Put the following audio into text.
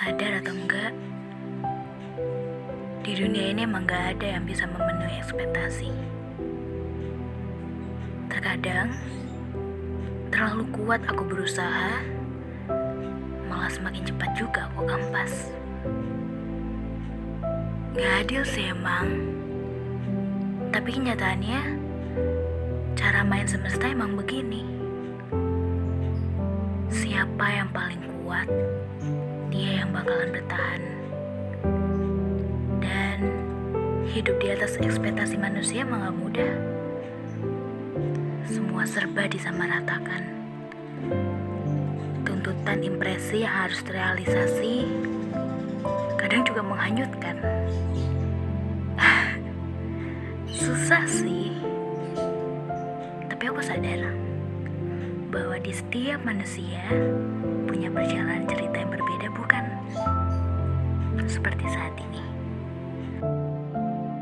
Sadar atau enggak, di dunia ini emang gak ada yang bisa memenuhi ekspektasi. Terkadang, terlalu kuat aku berusaha, malah semakin cepat juga aku kampas. Gak adil sih emang, tapi kenyataannya, cara main semesta emang begini. Siapa yang paling kuat, dia yang bakalan bertahan. Dan hidup di atas ekspektasi manusia emang gak mudah. Semua serba disamaratakan. Tuntutan impresi yang harus terrealisasi kadang juga menghanyutkan. Susah sih. Tapi aku sadar bahwa di setiap manusia punya perjalanan cerita yang berbeda? Seperti saat ini.